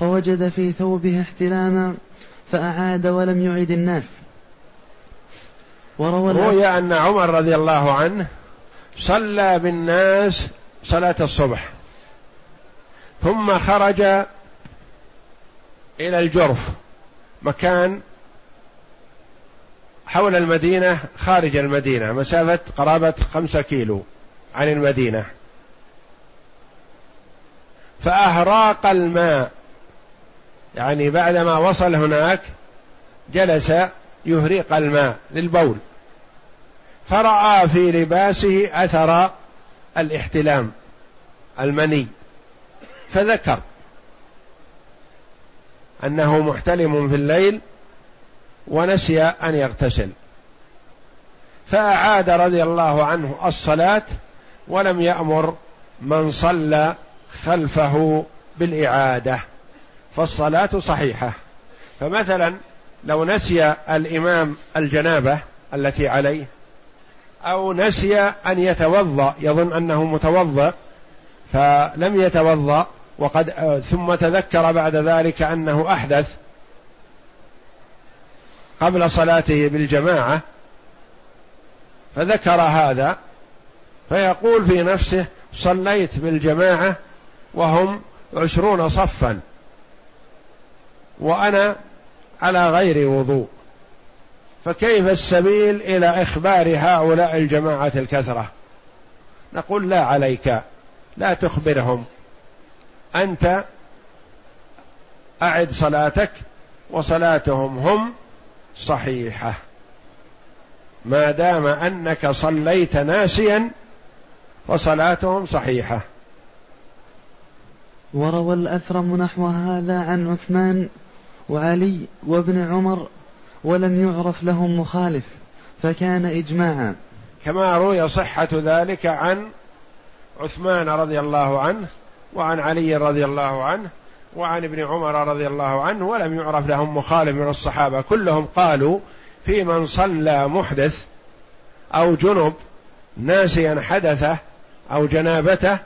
فوجد في ثوبه احتلاما فأعاد ولم يعد الناس. وروى روي أن عمر رضي الله عنه صلى بالناس صلاة الصبح ثم خرج إلى الجرف مكان حول المدينة خارج المدينة مسافة قرابة خمسة كيلو عن المدينة. فأهراق الماء يعني بعدما وصل هناك جلس يهريق الماء للبول. فرأى في لباسه أثر الاحتلام المني. فذكر أنه محتلم في الليل ونسي أن يغتسل. فأعاد رضي الله عنه الصلاة ولم يأمر من صلى خلفه بالإعادة. فالصلاة صحيحة. فمثلا لو نسي الإمام الجنابة التي عليه أو نسي أن يتوضأ يظن أنه متوضأ فلم يتوضأ وقد ثم تذكر بعد ذلك أنه أحدث قبل صلاته بالجماعة فذكر هذا فيقول في نفسه صليت بالجماعة وهم عشرون صفا. وأنا على غير وضوء. فكيف السبيل إلى إخبار هؤلاء الجماعة الكثرة؟ نقول لا عليك لا تخبرهم. أنت أعد صلاتك وصلاتهم هم صحيحة. ما دام أنك صليت ناسيا فصلاتهم صحيحة. وروى الأثرم نحو هذا عن عثمان وعلي وابن عمر ولم يعرف لهم مخالف فكان إجماعا. كما روي صحة ذلك عن عثمان رضي الله عنه وعن علي رضي الله عنه وعن ابن عمر رضي الله عنه ولم يعرف لهم مخالف من الصحابة. كلهم قالوا في من صلى محدث أو جنب ناسيا حدثه أو جنابته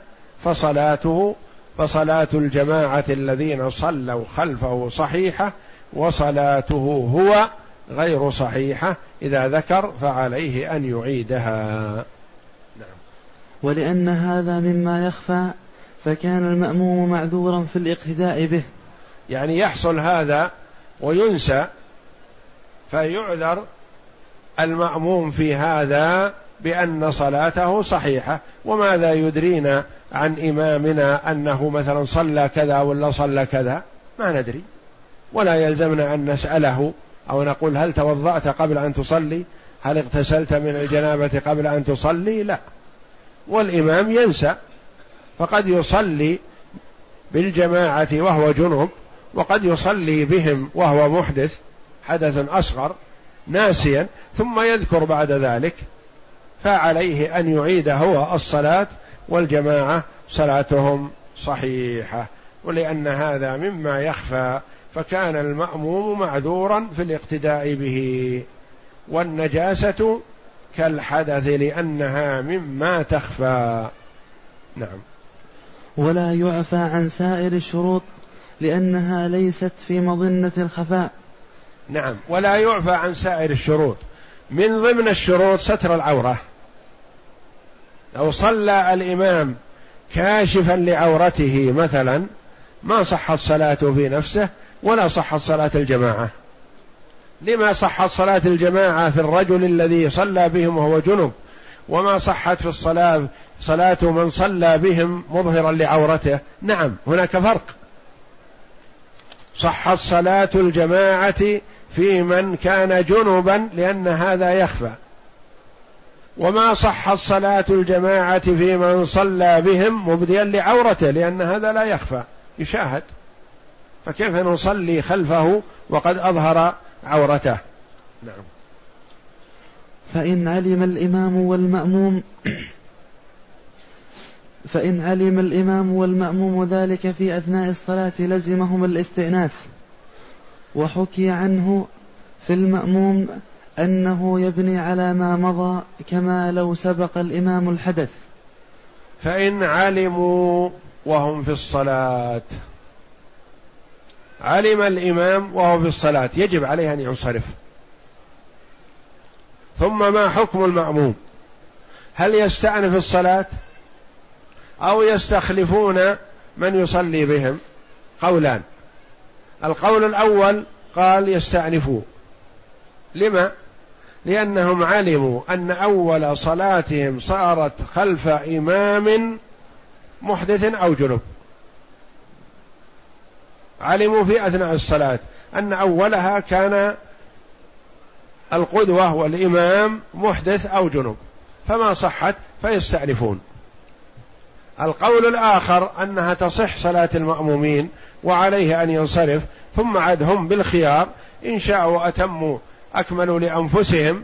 فصلاته فصلاة الجماعة الذين صلوا خلفه صحيحة وصلاته هو غير صحيحة إذا ذكر فعليه أن يعيدها. نعم. ولأن هذا مما يخفى فكان المأموم معذورا في الاقتداء به. يعني يحصل هذا وينسى فيعذر المأموم في هذا بأن صلاته صحيحة وماذا يدرينا عن إمامنا أنه مثلا صلى كذا ولا صلى كذا؟ ما ندري. ولا يلزمنا أن نسأله أو نقول هل توضأت قبل أن تصلي؟ هل اغتسلت من الجنابة قبل أن تصلي؟ لا. والإمام ينسى فقد يصلي بالجماعة وهو جنب وقد يصلي بهم وهو محدث حدث أصغر ناسيا ثم يذكر بعد ذلك. فعليه أن يعيد هو الصلاة والجماعة صلاتهم صحيحة. ولأن هذا مما يخفى فكان المأموم معذورا في الاقتداء به. والنجاسة كالحدث لأنها مما تخفى. نعم. ولا يعفى عن سائر الشروط لأنها ليست في مظنة الخفاء. نعم. ولا يعفى عن سائر الشروط. من ضمن الشروط ستر العورة. لو صلى الإمام كاشفا لعورته مثلا ما صحت صلاته في نفسه ولا صحت صلاة الجماعة. لما صحت صلاة الجماعة في الرجل الذي صلى بهم وهو جنب وما صحت في الصلاة صلاة من صلى بهم مظهرا لعورته نعم هناك فرق. صحت صلاة الجماعة في من كان جنبا لأن هذا يخفى. وما صحت صلاة الجماعة في من صلى بهم مبديا لعورته لأن هذا لا يخفى يشاهد. فكيف نصلي خلفه وقد أظهر عورته؟ نعم. فإن علم الإمام والمأموم فإن علم الإمام والمأموم ذلك في أثناء الصلاة لزمهم الاستئناف وحكي عنه في المأموم أنه يبني على ما مضى كما لو سبق الإمام الحدث. فإن علموا وهم في الصلاة. علم الإمام وهو في الصلاة. يجب عليه أن ينصرف. ثم ما حكم المأموم؟ هل يستأنف الصلاة؟ أو يستخلفون من يصلي بهم؟ قولان. القول الأول قال يستأنفوا. لما؟ لأنهم علموا أن أول صلاتهم صارت خلف إمام محدث أو جنب. علموا في أثناء الصلاة أن أولها كان القدوة والإمام محدث أو جنب. فما صحت فيستأنفون. القول الآخر أنها تصح صلاة المأمومين وعليه أن ينصرف ثم عد هم بالخيار إن شاءوا أتموا أكملوا لأنفسهم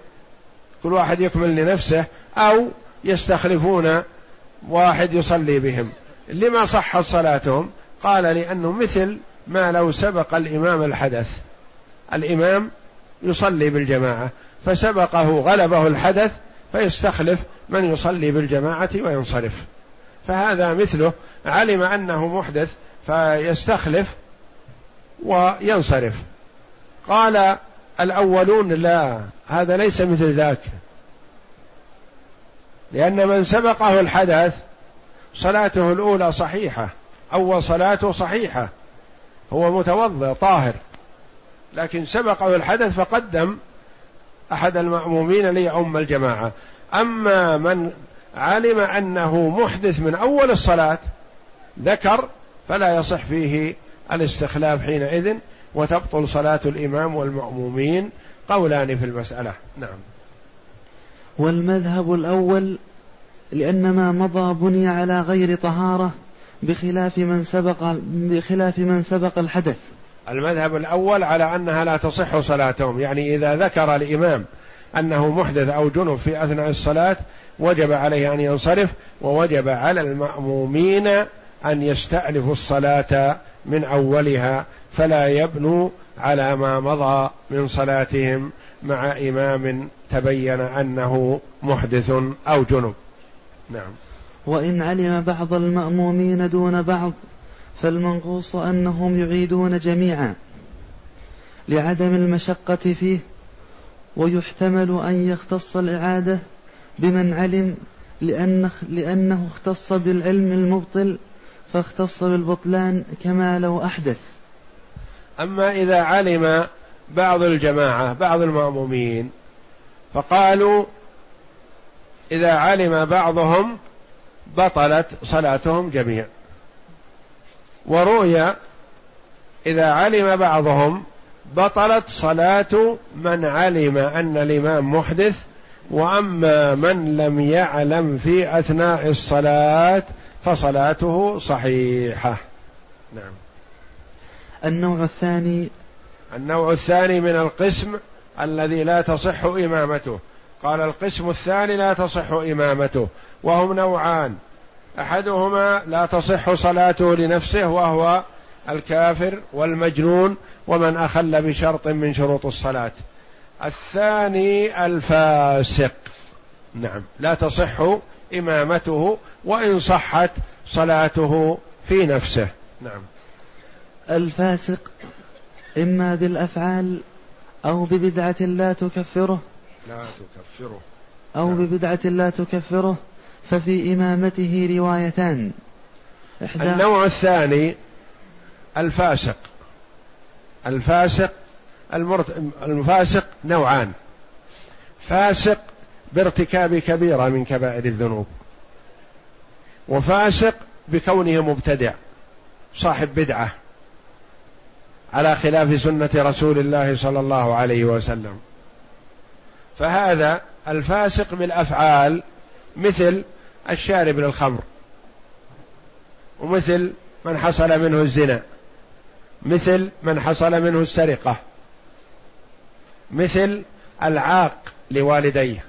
كل واحد يكمل لنفسه أو يستخلفون واحد يصلي بهم. لما صحت صلاتهم؟ قال لأنه مثل ما لو سبق الإمام الحدث. الإمام يصلي بالجماعة فسبقه غلبه الحدث فيستخلف من يصلي بالجماعة وينصرف. فهذا مثله علم أنه محدث فيستخلف وينصرف. قال الأولون لا هذا ليس مثل ذاك. لأن من سبقه الحدث صلاته الأولى صحيحة أول صلاته صحيحة هو متوضئ طاهر. لكن سبقه الحدث فقدم أحد المأمومين ليؤم الجماعة. أما من علم أنه محدث من أول الصلاة ذكر فلا يصح فيه الاستخلاف حينئذ. وتبطل صلاة الإمام والمأمومين قولان في المسألة. نعم. والمذهب الأول لأن ما مضى بني على غير طهارة بخلاف من سبق بخلاف من سبق الحدث. المذهب الأول على أنها لا تصح صلاتهم يعني إذا ذكر الإمام أنه محدث أو جنب في أثناء الصلاة وجب عليه أن ينصرف ووجب على المأمومين أن يستأنفوا الصلاة من أولها فلا يبنوا على ما مضى من صلاتهم مع إمام تبين أنه محدث أو جنب. نعم. وإن علم بعض المأمومين دون بعض فالمنقوص أنهم يعيدون جميعا لعدم المشقة فيه ويحتمل أن يختص الإعادة بمن علم لأن لأنه اختص بالعلم المبطل فاختص بالبطلان كما لو أحدث. أما إذا علم بعض الجماعة بعض المأمومين فقالوا إذا علم بعضهم بطلت صلاتهم جميع. وروي إذا علم بعضهم بطلت صلاة من علم أن الإمام محدث وأما من لم يعلم في أثناء الصلاة فصلاته صحيحة. نعم. النوع الثاني النوع الثاني من القسم الذي لا تصح إمامته. قال القسم الثاني لا تصح إمامته. وهم نوعان. أحدهما لا تصح صلاته لنفسه وهو الكافر والمجنون ومن أخل بشرط من شروط الصلاة. الثاني الفاسق. نعم. لا تصح إمامته وإن صحت صلاته في نفسه. نعم. الفاسق إما بالأفعال أو ببدعة لا تكفره. لا تكفره. أو نعم. ببدعة لا تكفره ففي إمامته روايتان. إحدى النوع الثاني الفاسق. الفاسق المرت... الفاسق نوعان. فاسق بارتكاب كبيرة من كبائر الذنوب وفاسق بكونه مبتدع صاحب بدعة. على خلاف سنة رسول الله صلى الله عليه وسلم. فهذا الفاسق بالأفعال مثل الشارب للخمر ومثل من حصل منه الزنا مثل من حصل منه السرقة مثل العاق لوالديه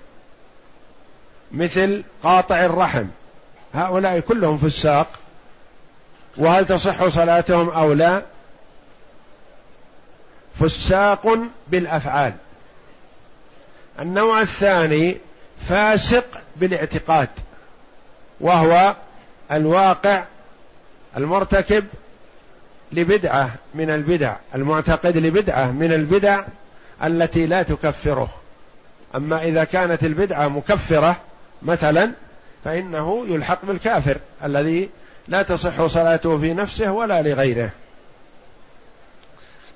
مثل قاطع الرحم. هؤلاء كلهم فساق وهل تصح صلاتهم أو لا؟ فساق بالأفعال. النوع الثاني فاسق بالاعتقاد وهو الواقع المرتكب لبدعة من البدع المعتقد لبدعة من البدع التي لا تكفره. أما إذا كانت البدعة مكفرة مثلا فإنه يلحق بالكافر الذي لا تصح صلاته في نفسه ولا لغيره.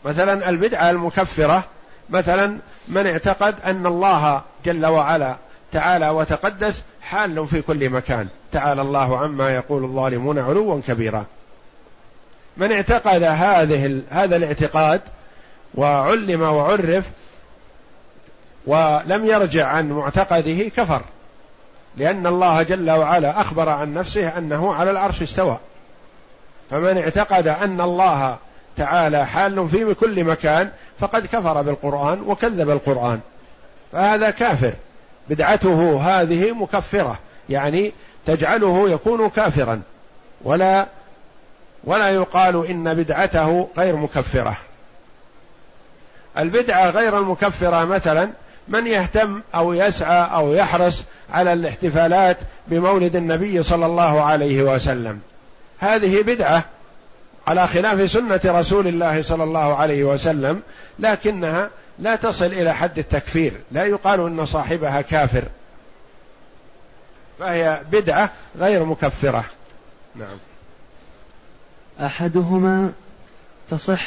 مثلا البدعة المكفرة مثلا من اعتقد أن الله جل وعلا تعالى وتقدس حال في كل مكان. تعالى الله عما يقول الظالمون علوا كبيرا. من اعتقد هذه هذا الاعتقاد وعلم وعرف ولم يرجع عن معتقده كفر. لأن الله جل وعلا أخبر عن نفسه أنه على العرش استوى. فمن اعتقد أن الله تعالى حال في كل مكان فقد كفر بالقرآن وكذب القرآن. فهذا كافر. بدعته هذه مكفرة. يعني تجعله يكون كافرا. ولا ولا يقال إن بدعته غير مكفرة. البدعة غير المكفرة مثلا من يهتم أو يسعى أو يحرص على الاحتفالات بمولد النبي صلى الله عليه وسلم. هذه بدعة على خلاف سنة رسول الله صلى الله عليه وسلم لكنها لا تصل إلى حد التكفير لا يقال إن صاحبها كافر. فهي بدعة غير مكفرة. نعم. أحدهما تصح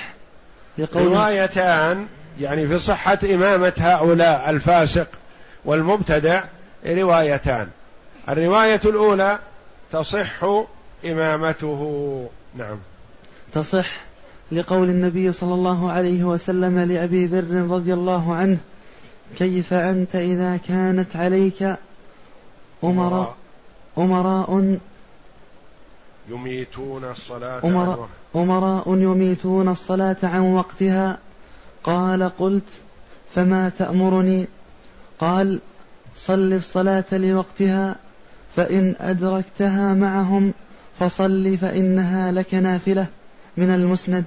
لقول روايتان يعني في صحة إمامة هؤلاء الفاسق والمبتدع روايتان. الرواية الأولى تصح إمامته. نعم. تصح لقول النبي صلى الله عليه وسلم لأبي ذر رضي الله عنه كيف أنت إذا كانت عليك أمراء أمراء. يميتون الصلاة أمراء, أمراء يميتون الصلاة عن وقتها. قال قلت فما تأمرني؟ قال صل الصلاة لوقتها فإن أدركتها معهم فصل فإنها لك نافلة. من المسند.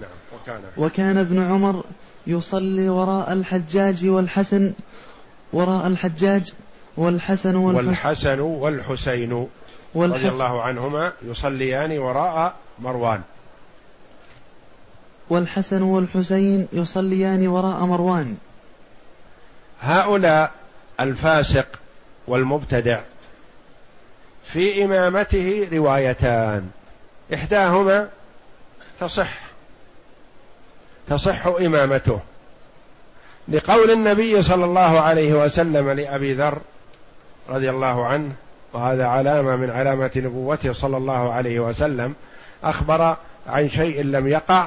نعم وكان. وكان ابن عمر يصلي وراء الحجاج والحسن وراء الحجاج والحسن والحسن, والحسن والحسين رضي الله عنهما يصليان وراء مروان. والحسن والحسين يصليان وراء مروان. هؤلاء الفاسق والمبتدع في إمامته روايتان. إحداهما تصح تصح إمامته. لقول النبي صلى الله عليه وسلم لأبي ذر رضي الله عنه وهذا علامة من علامة نبوته صلى الله عليه وسلم أخبر عن شيء لم يقع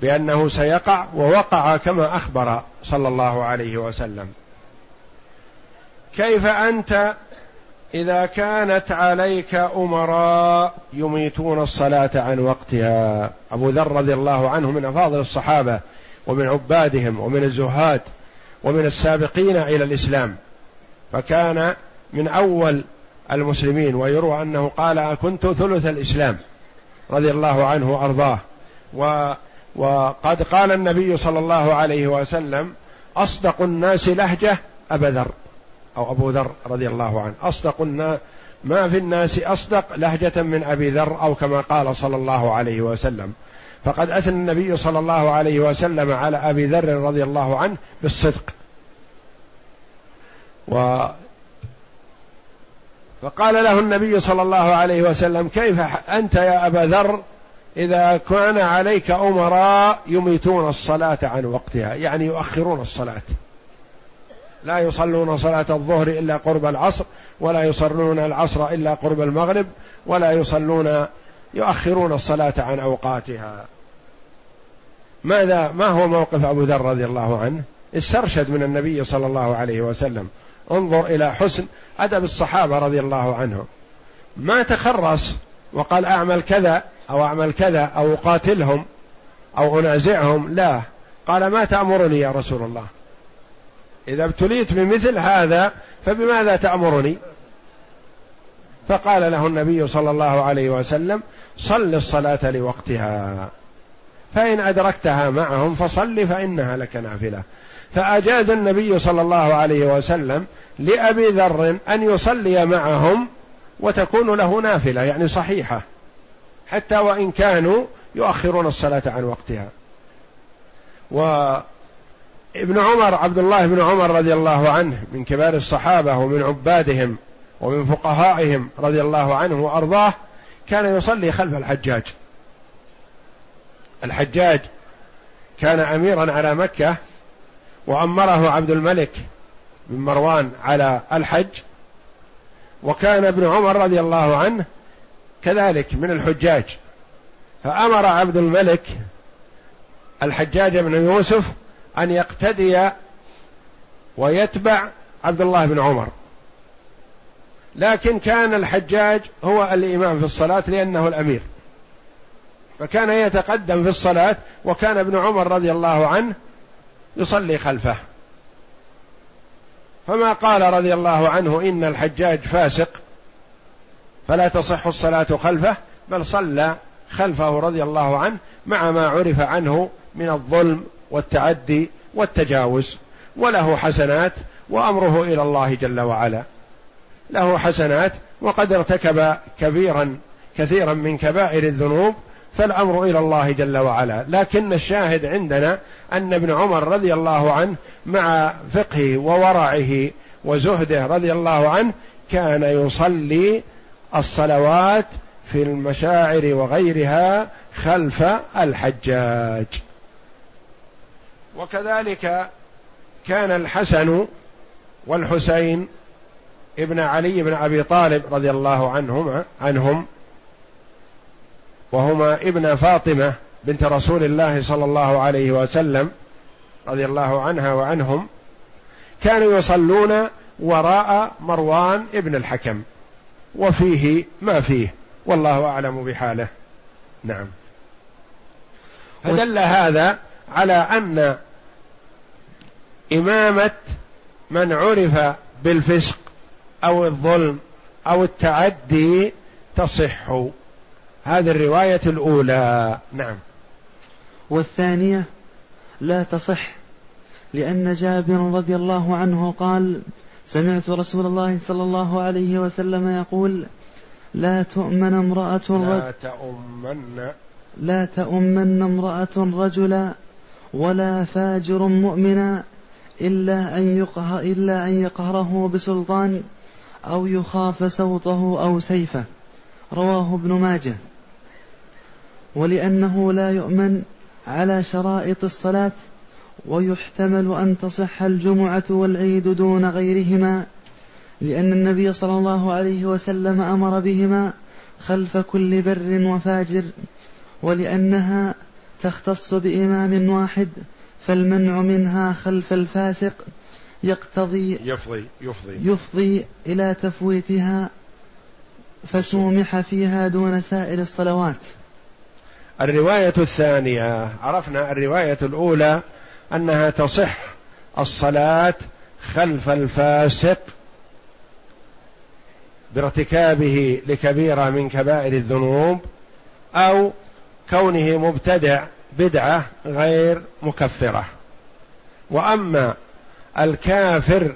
بأنه سيقع ووقع كما أخبر صلى الله عليه وسلم. كيف أنت إذا كانت عليك أمراء يميتون الصلاة عن وقتها. أبو ذر رضي الله عنه من أفاضل الصحابة ومن عبادهم ومن الزهاد ومن السابقين إلى الإسلام. فكان من أول المسلمين ويروى أنه قال كنت ثلث الإسلام رضي الله عنه وأرضاه. و وقد قال النبي صلى الله عليه وسلم أصدق الناس لهجة أبا ذر. أو أبو ذر رضي الله عنه. أصدق ما في الناس أصدق لهجة من أبي ذر أو كما قال صلى الله عليه وسلم. فقد أثنى النبي صلى الله عليه وسلم على أبي ذر رضي الله عنه بالصدق. و فقال له النبي صلى الله عليه وسلم كيف أنت يا أبا ذر؟ إذا كان عليك أمراء يميتون الصلاة عن وقتها. يعني يؤخرون الصلاة. لا يصلون صلاة الظهر إلا قرب العصر ولا يصلون العصر إلا قرب المغرب ولا يصلون يؤخرون الصلاة عن أوقاتها. ماذا ما هو موقف أبو ذر رضي الله عنه؟ استرشد من النبي صلى الله عليه وسلم. انظر إلى حسن أدب الصحابة رضي الله عنهم. ما تخرص وقال أعمل كذا أو أعمل كذا أو أقاتلهم أو أنازعهم لا. قال ما تأمرني يا رسول الله؟ إذا ابتليت بمثل هذا فبماذا تأمرني؟ فقال له النبي صلى الله عليه وسلم صل الصلاة لوقتها. فإن أدركتها معهم فصل فإنها لك نافلة. فأجاز النبي صلى الله عليه وسلم لأبي ذر أن يصلي معهم وتكون له نافلة يعني صحيحة حتى وإن كانوا يؤخرون الصلاة عن وقتها. وابن عمر عبد الله بن عمر رضي الله عنه من كبار الصحابة ومن عبادهم ومن فقهائهم رضي الله عنه وأرضاه كان يصلي خلف الحجاج. الحجاج كان اميرا على مكة وأمره عبد الملك بن مروان على الحج وكان ابن عمر رضي الله عنه كذلك من الحجاج. فأمر عبد الملك الحجاج بن يوسف أن يقتدي ويتبع عبد الله بن عمر. لكن كان الحجاج هو الإمام في الصلاة لأنه الأمير. فكان يتقدم في الصلاة وكان ابن عمر رضي الله عنه يصلي خلفه. فما قال رضي الله عنه إن الحجاج فاسق فلا تصح الصلاة خلفه بل صلى خلفه رضي الله عنه مع ما عرف عنه من الظلم والتعدي والتجاوز وله حسنات وأمره إلى الله جل وعلا. له حسنات وقد ارتكب كبيرا كثيرا من كبائر الذنوب فالأمر إلى الله جل وعلا. لكن الشاهد عندنا أن ابن عمر رضي الله عنه مع فقهه وورعه وزهده رضي الله عنه كان يصلي الصلوات في المشاعر وغيرها خلف الحجاج. وكذلك كان الحسن والحسين ابن علي بن أبي طالب رضي الله عنهما عنهم وهما ابن فاطمة بنت رسول الله صلى الله عليه وسلم رضي الله عنها وعنهم كانوا يصلون وراء مروان ابن الحكم وفيه ما فيه والله أعلم بحاله. نعم. فدل هذا على أن إمامة من عرف بالفسق أو الظلم أو التعدي تصح. هذه الرواية الأولى. نعم. والثانية لا تصح لأن جابر رضي الله عنه قال سمعت رسول الله صلى الله عليه وسلم يقول لا تؤمن امرأة لا تؤمن. لا تؤمن امرأة رجلا ولا فاجر مؤمنا إلا أن يقهر إلا أن يقهره بسلطان أو يخاف سوطه أو سيفه. رواه ابن ماجه. ولأنه لا يؤمن على شرائط الصلاة ويحتمل أن تصح الجمعة والعيد دون غيرهما لأن النبي صلى الله عليه وسلم أمر بهما خلف كل بر وفاجر ولأنها تختص بإمام واحد فالمنع منها خلف الفاسق يقتضي يفضي يفضي. يفضي إلى تفويتها فسومح فيها دون سائر الصلوات. الرواية الثانية عرفنا الرواية الأولى أنها تصح الصلاة خلف الفاسق بارتكابه لكبيرة من كبائر الذنوب أو كونه مبتدع بدعة غير مكفرة. وأما الكافر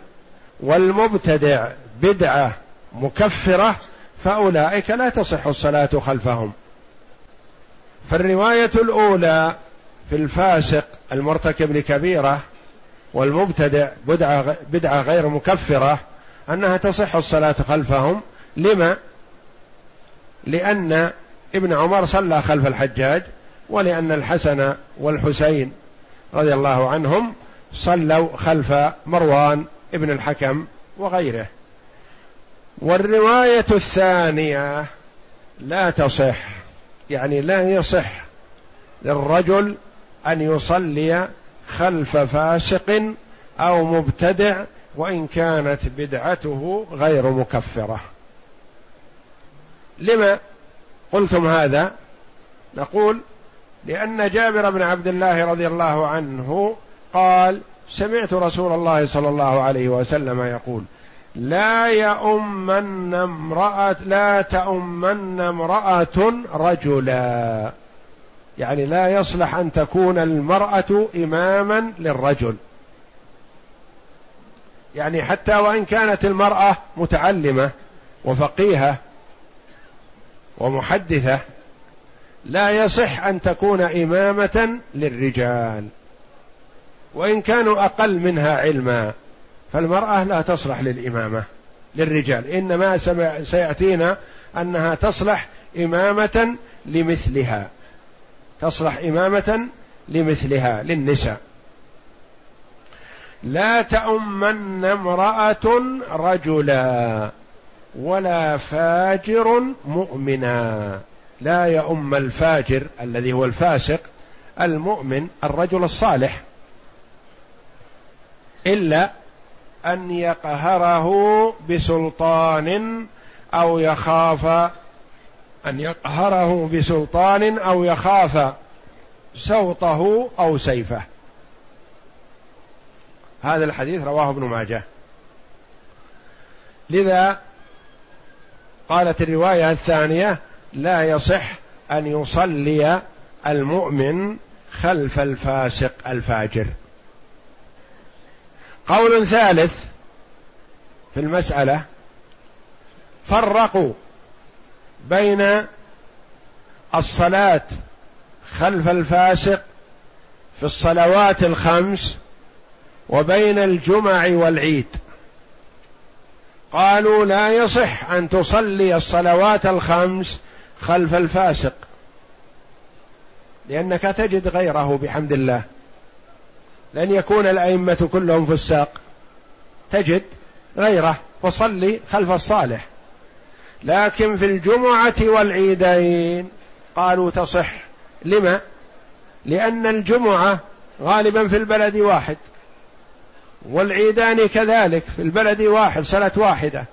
والمبتدع بدعة مكفرة فأولئك لا تصح الصلاة خلفهم. فالرواية الأولى في الفاسق المرتكب لكبيرة والمبتدع بدعة, بدعة غير مكفرة أنها تصح الصلاة خلفهم. لما؟ لأن ابن عمر صلى خلف الحجاج ولأن الحسن والحسين رضي الله عنهم صلوا خلف مروان ابن الحكم وغيره. والرواية الثانية لا تصح يعني لا يصح للرجل أن يصلي خلف فاسق أو مبتدع وإن كانت بدعته غير مكفرة. لما قلتم هذا؟ نقول لأن جابر بن عبد الله رضي الله عنه قال سمعت رسول الله صلى الله عليه وسلم يقول لا يؤمن امرأة لا تؤمن امرأة رجلا. يعني لا يصلح أن تكون المرأة إماما للرجل. يعني حتى وإن كانت المرأة متعلمة وفقيهة ومحدثة لا يصح أن تكون إمامة للرجال وإن كانوا أقل منها علما فالمرأة لا تصلح للإمامة للرجال إنما سيأتينا أنها تصلح إمامة لمثلها تصلح إمامة لمثلها للنساء. لا تؤمن امرأة رجلا ولا فاجر مؤمنا. لا يؤم الفاجر الذي هو الفاسق المؤمن الرجل الصالح إلا أن يقهره بسلطان أو يخاف أن يقهره بسلطان أو يخاف سوطه أو سيفه. هذا الحديث رواه ابن ماجه. لذا قالت الرواية الثانية لا يصح أن يصلي المؤمن خلف الفاسق الفاجر. قول ثالث في المسألة فرقوا بين الصلاة خلف الفاسق في الصلوات الخمس وبين الجمع والعيد. قالوا لا يصح أن تصلي الصلوات الخمس خلف الفاسق. لأنك تجد غيره بحمد الله. لن يكون الأئمة كلهم فساق. تجد غيره فصلي خلف الصالح. لكن في الجمعة والعيدين قالوا تصح. لما؟ لأن الجمعة غالبا في البلد واحد. والعيدان كذلك في البلد واحد سنة واحدة.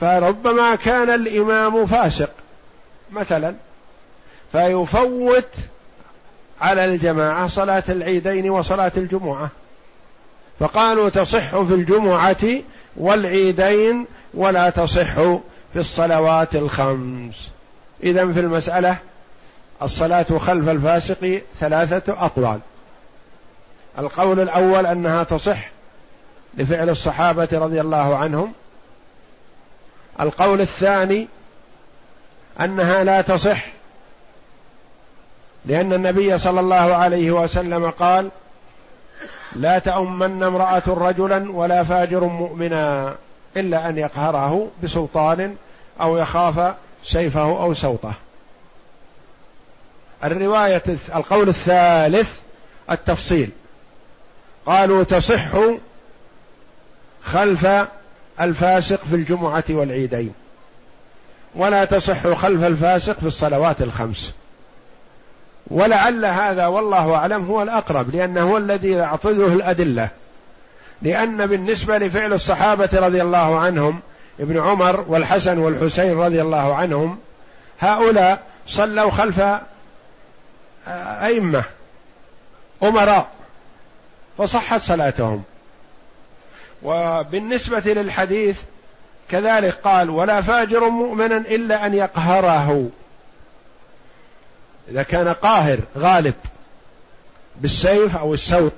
فربما كان الإمام فاسق. مثلا فيفوت على الجماعة صلاة العيدين وصلاة الجمعة. فقالوا تصح في الجمعة والعيدين ولا تصح في الصلوات الخمس. إذا في المسألة الصلاة خلف الفاسق ثلاثة أقوال. القول الأول أنها تصح لفعل الصحابة رضي الله عنهم. القول الثاني أنها لا تصح. لأن النبي صلى الله عليه وسلم قال لا تؤمن امرأة رجلا ولا فاجر مؤمنا إلا أن يقهره بسلطان أو يخاف سيفه أو سوطه. الرواية القول الثالث التفصيل. قالوا تصح خلف الفاسق في الجمعة والعيدين. ولا تصح خلف الفاسق في الصلوات الخمس. ولعل هذا والله أعلم هو الأقرب لأنه هو الذي يعطيه الأدلة. لأن بالنسبة لفعل الصحابة رضي الله عنهم ابن عمر والحسن والحسين رضي الله عنهم هؤلاء صلوا خلف أئمة أمراء فصحت صلاتهم. وبالنسبة للحديث كذلك قال ولا فاجر مؤمنا إلا أن يقهره. إذا كان قاهر غالب بالسيف أو السوط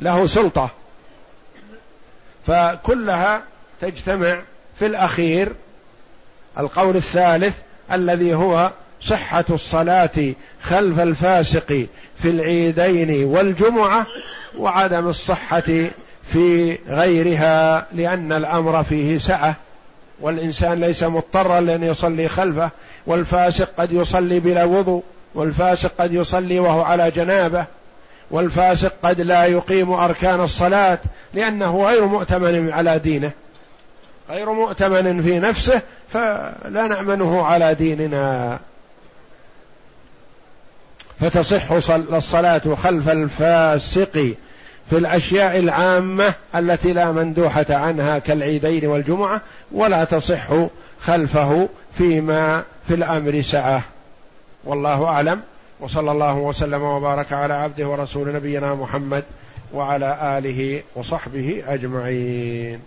له سلطة. فكلها تجتمع في الأخير القول الثالث الذي هو صحة الصلاة خلف الفاسق في العيدين والجمعة وعدم الصحة في غيرها لأن الأمر فيه سعة. والإنسان ليس مضطرا لأن يصلي خلفه والفاسق قد يصلي بلا وضوء والفاسق قد يصلي وهو على جنابه والفاسق قد لا يقيم أركان الصلاة لأنه غير مؤتمن على دينه. غير مؤتمن في نفسه فلا نأمنه على ديننا. فتصح الصلاة خلف الفاسق. في الأشياء العامة التي لا مندوحة عنها كالعيدين والجمعة ولا تصح خلفه فيما في الأمر سعة. والله أعلم. وصلى الله وسلم وبارك على عبده ورسول نبينا محمد وعلى آله وصحبه أجمعين.